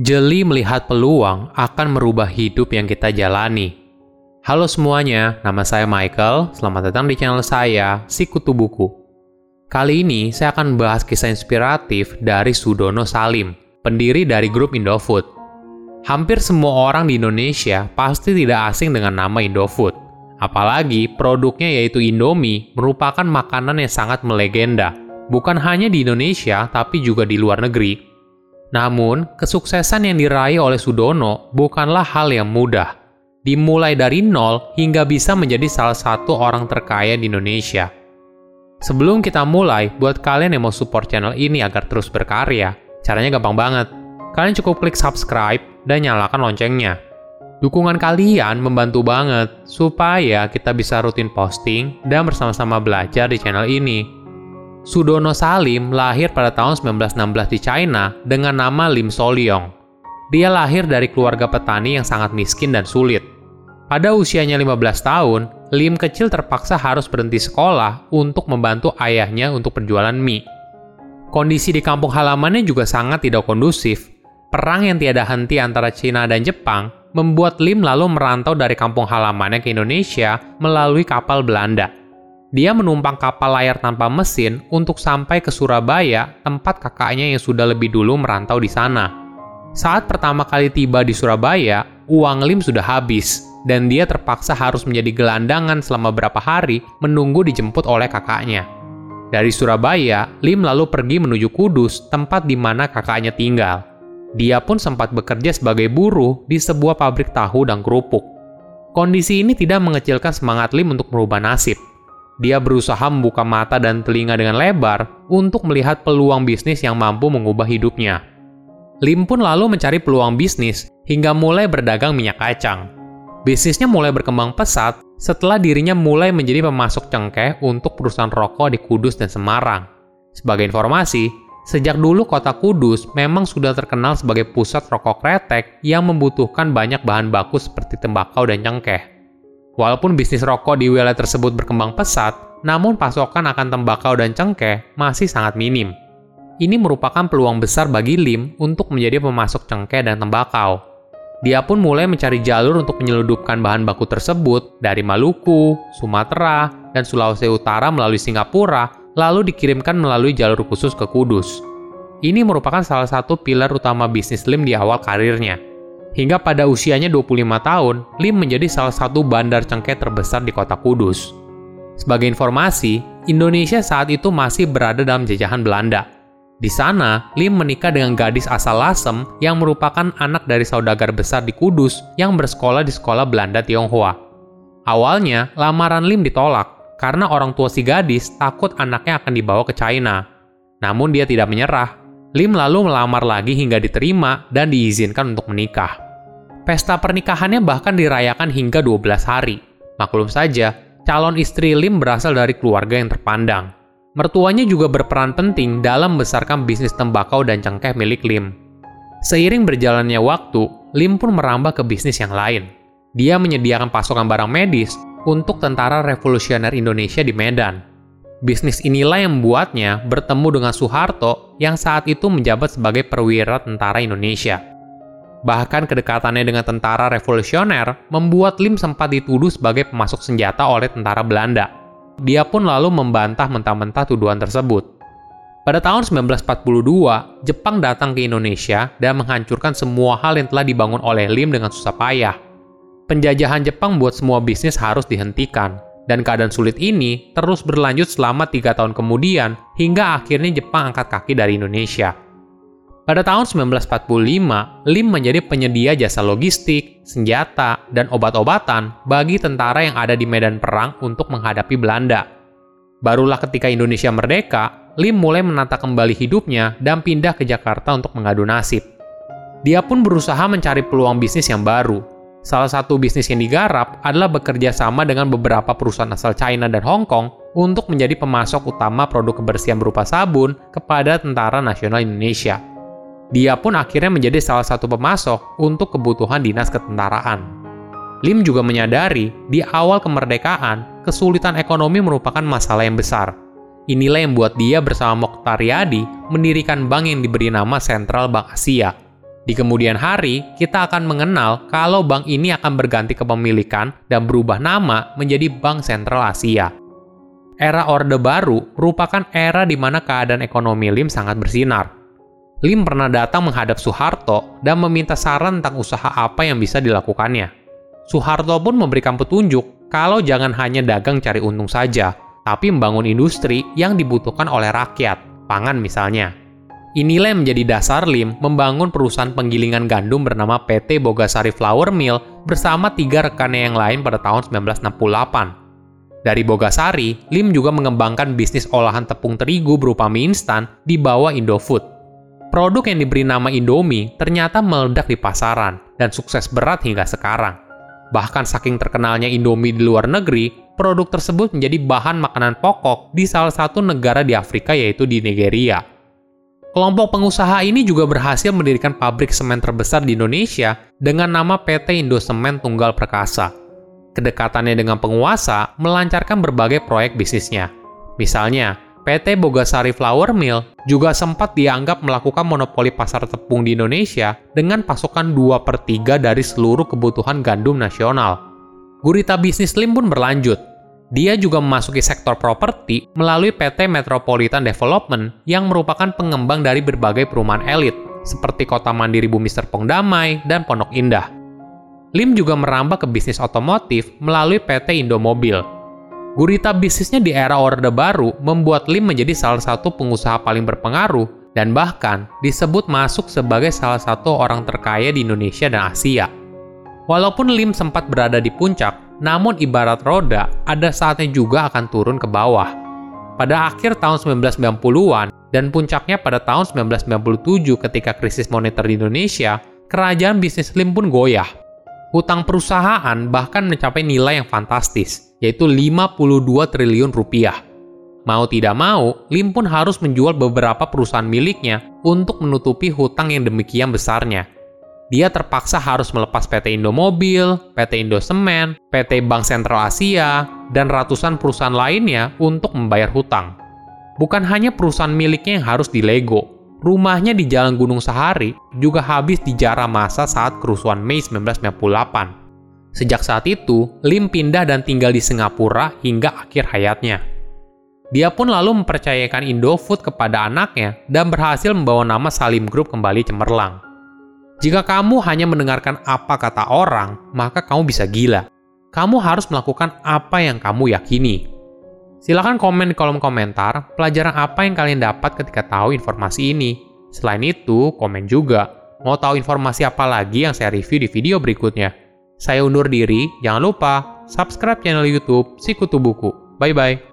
Jeli melihat peluang akan merubah hidup yang kita jalani. Halo semuanya, nama saya Michael. Selamat datang di channel saya, Sikutu Buku. Kali ini saya akan bahas kisah inspiratif dari Sudono Salim, pendiri dari grup Indofood. Hampir semua orang di Indonesia pasti tidak asing dengan nama Indofood. Apalagi produknya yaitu Indomie merupakan makanan yang sangat melegenda, bukan hanya di Indonesia tapi juga di luar negeri. Namun, kesuksesan yang diraih oleh Sudono bukanlah hal yang mudah. Dimulai dari nol hingga bisa menjadi salah satu orang terkaya di Indonesia. Sebelum kita mulai, buat kalian yang mau support channel ini agar terus berkarya, caranya gampang banget. Kalian cukup klik subscribe dan nyalakan loncengnya. Dukungan kalian membantu banget supaya kita bisa rutin posting dan bersama-sama belajar di channel ini. Sudono Salim lahir pada tahun 1916 di China dengan nama Lim Solyong. Dia lahir dari keluarga petani yang sangat miskin dan sulit. Pada usianya 15 tahun, Lim kecil terpaksa harus berhenti sekolah untuk membantu ayahnya untuk perjualan mie. Kondisi di kampung halamannya juga sangat tidak kondusif. Perang yang tiada henti antara Cina dan Jepang membuat Lim lalu merantau dari kampung halamannya ke Indonesia melalui kapal Belanda. Dia menumpang kapal layar tanpa mesin untuk sampai ke Surabaya, tempat kakaknya yang sudah lebih dulu merantau di sana. Saat pertama kali tiba di Surabaya, uang Lim sudah habis, dan dia terpaksa harus menjadi gelandangan selama beberapa hari menunggu dijemput oleh kakaknya. Dari Surabaya, Lim lalu pergi menuju Kudus, tempat di mana kakaknya tinggal. Dia pun sempat bekerja sebagai buruh di sebuah pabrik tahu dan kerupuk. Kondisi ini tidak mengecilkan semangat Lim untuk merubah nasib. Dia berusaha membuka mata dan telinga dengan lebar untuk melihat peluang bisnis yang mampu mengubah hidupnya. Lim pun lalu mencari peluang bisnis hingga mulai berdagang minyak kacang. Bisnisnya mulai berkembang pesat setelah dirinya mulai menjadi pemasok cengkeh untuk perusahaan rokok di Kudus dan Semarang. Sebagai informasi, sejak dulu kota Kudus memang sudah terkenal sebagai pusat rokok kretek yang membutuhkan banyak bahan baku seperti tembakau dan cengkeh. Walaupun bisnis rokok di wilayah tersebut berkembang pesat, namun pasokan akan tembakau dan cengkeh masih sangat minim. Ini merupakan peluang besar bagi Lim untuk menjadi pemasok cengkeh dan tembakau. Dia pun mulai mencari jalur untuk menyeludupkan bahan baku tersebut dari Maluku, Sumatera, dan Sulawesi Utara melalui Singapura, lalu dikirimkan melalui jalur khusus ke Kudus. Ini merupakan salah satu pilar utama bisnis Lim di awal karirnya. Hingga pada usianya 25 tahun, Lim menjadi salah satu bandar cengkeh terbesar di kota Kudus. Sebagai informasi, Indonesia saat itu masih berada dalam jajahan Belanda. Di sana, Lim menikah dengan gadis asal Lasem yang merupakan anak dari saudagar besar di Kudus yang bersekolah di sekolah Belanda Tionghoa. Awalnya, lamaran Lim ditolak karena orang tua si gadis takut anaknya akan dibawa ke China. Namun dia tidak menyerah Lim lalu melamar lagi hingga diterima dan diizinkan untuk menikah. Pesta pernikahannya bahkan dirayakan hingga 12 hari. Maklum saja, calon istri Lim berasal dari keluarga yang terpandang. Mertuanya juga berperan penting dalam membesarkan bisnis tembakau dan cengkeh milik Lim. Seiring berjalannya waktu, Lim pun merambah ke bisnis yang lain. Dia menyediakan pasokan barang medis untuk tentara revolusioner Indonesia di Medan Bisnis inilah yang membuatnya bertemu dengan Soeharto yang saat itu menjabat sebagai perwira tentara Indonesia. Bahkan kedekatannya dengan tentara revolusioner membuat Lim sempat dituduh sebagai pemasok senjata oleh tentara Belanda. Dia pun lalu membantah mentah-mentah tuduhan tersebut. Pada tahun 1942, Jepang datang ke Indonesia dan menghancurkan semua hal yang telah dibangun oleh Lim dengan susah payah. Penjajahan Jepang buat semua bisnis harus dihentikan, dan keadaan sulit ini terus berlanjut selama tiga tahun kemudian hingga akhirnya Jepang angkat kaki dari Indonesia. Pada tahun 1945, Lim menjadi penyedia jasa logistik, senjata, dan obat-obatan bagi tentara yang ada di medan perang untuk menghadapi Belanda. Barulah ketika Indonesia merdeka, Lim mulai menata kembali hidupnya dan pindah ke Jakarta untuk mengadu nasib. Dia pun berusaha mencari peluang bisnis yang baru, Salah satu bisnis yang digarap adalah bekerja sama dengan beberapa perusahaan asal China dan Hong Kong untuk menjadi pemasok utama produk kebersihan berupa sabun kepada Tentara Nasional Indonesia. Dia pun akhirnya menjadi salah satu pemasok untuk kebutuhan dinas ketentaraan. Lim juga menyadari di awal kemerdekaan, kesulitan ekonomi merupakan masalah yang besar. Inilah yang membuat dia bersama Mokhtar Yadi mendirikan bank yang diberi nama Central Bank Asia Di kemudian hari, kita akan mengenal kalau bank ini akan berganti kepemilikan dan berubah nama menjadi Bank Sentral Asia. Era Orde Baru merupakan era di mana keadaan ekonomi Lim sangat bersinar. Lim pernah datang menghadap Soeharto dan meminta saran tentang usaha apa yang bisa dilakukannya. Soeharto pun memberikan petunjuk kalau jangan hanya dagang cari untung saja, tapi membangun industri yang dibutuhkan oleh rakyat, pangan misalnya. Inilah yang menjadi dasar Lim membangun perusahaan penggilingan gandum bernama PT Bogasari Flour Mill bersama tiga rekannya yang lain pada tahun 1968. Dari Bogasari, Lim juga mengembangkan bisnis olahan tepung terigu berupa mie instan di bawah Indofood. Produk yang diberi nama Indomie ternyata meledak di pasaran dan sukses berat hingga sekarang. Bahkan saking terkenalnya Indomie di luar negeri, produk tersebut menjadi bahan makanan pokok di salah satu negara di Afrika yaitu di Nigeria. Kelompok pengusaha ini juga berhasil mendirikan pabrik semen terbesar di Indonesia dengan nama PT Indosemen Tunggal Perkasa. Kedekatannya dengan penguasa melancarkan berbagai proyek bisnisnya. Misalnya, PT Bogasari Flour Mill juga sempat dianggap melakukan monopoli pasar tepung di Indonesia dengan pasokan 2 per 3 dari seluruh kebutuhan gandum nasional. Gurita bisnis Lim pun berlanjut, dia juga memasuki sektor properti melalui PT Metropolitan Development yang merupakan pengembang dari berbagai perumahan elit, seperti Kota Mandiri Bumi Serpong Damai dan Pondok Indah. Lim juga merambah ke bisnis otomotif melalui PT Indomobil. Gurita bisnisnya di era Orde Baru membuat Lim menjadi salah satu pengusaha paling berpengaruh dan bahkan disebut masuk sebagai salah satu orang terkaya di Indonesia dan Asia. Walaupun Lim sempat berada di puncak, namun ibarat roda, ada saatnya juga akan turun ke bawah. Pada akhir tahun 1990-an dan puncaknya pada tahun 1997 ketika krisis moneter di Indonesia, kerajaan bisnis Lim pun goyah. Hutang perusahaan bahkan mencapai nilai yang fantastis, yaitu 52 triliun rupiah. Mau tidak mau, Lim pun harus menjual beberapa perusahaan miliknya untuk menutupi hutang yang demikian besarnya dia terpaksa harus melepas PT Indomobil, PT Indosemen, PT Bank Sentral Asia, dan ratusan perusahaan lainnya untuk membayar hutang. Bukan hanya perusahaan miliknya yang harus dilego, rumahnya di Jalan Gunung Sahari juga habis dijarah masa saat kerusuhan Mei 1998. Sejak saat itu, Lim pindah dan tinggal di Singapura hingga akhir hayatnya. Dia pun lalu mempercayakan Indofood kepada anaknya dan berhasil membawa nama Salim Group kembali cemerlang. Jika kamu hanya mendengarkan apa kata orang, maka kamu bisa gila. Kamu harus melakukan apa yang kamu yakini. Silahkan komen di kolom komentar pelajaran apa yang kalian dapat ketika tahu informasi ini. Selain itu, komen juga. Mau tahu informasi apa lagi yang saya review di video berikutnya? Saya undur diri, jangan lupa subscribe channel YouTube Sikutu Buku. Bye-bye.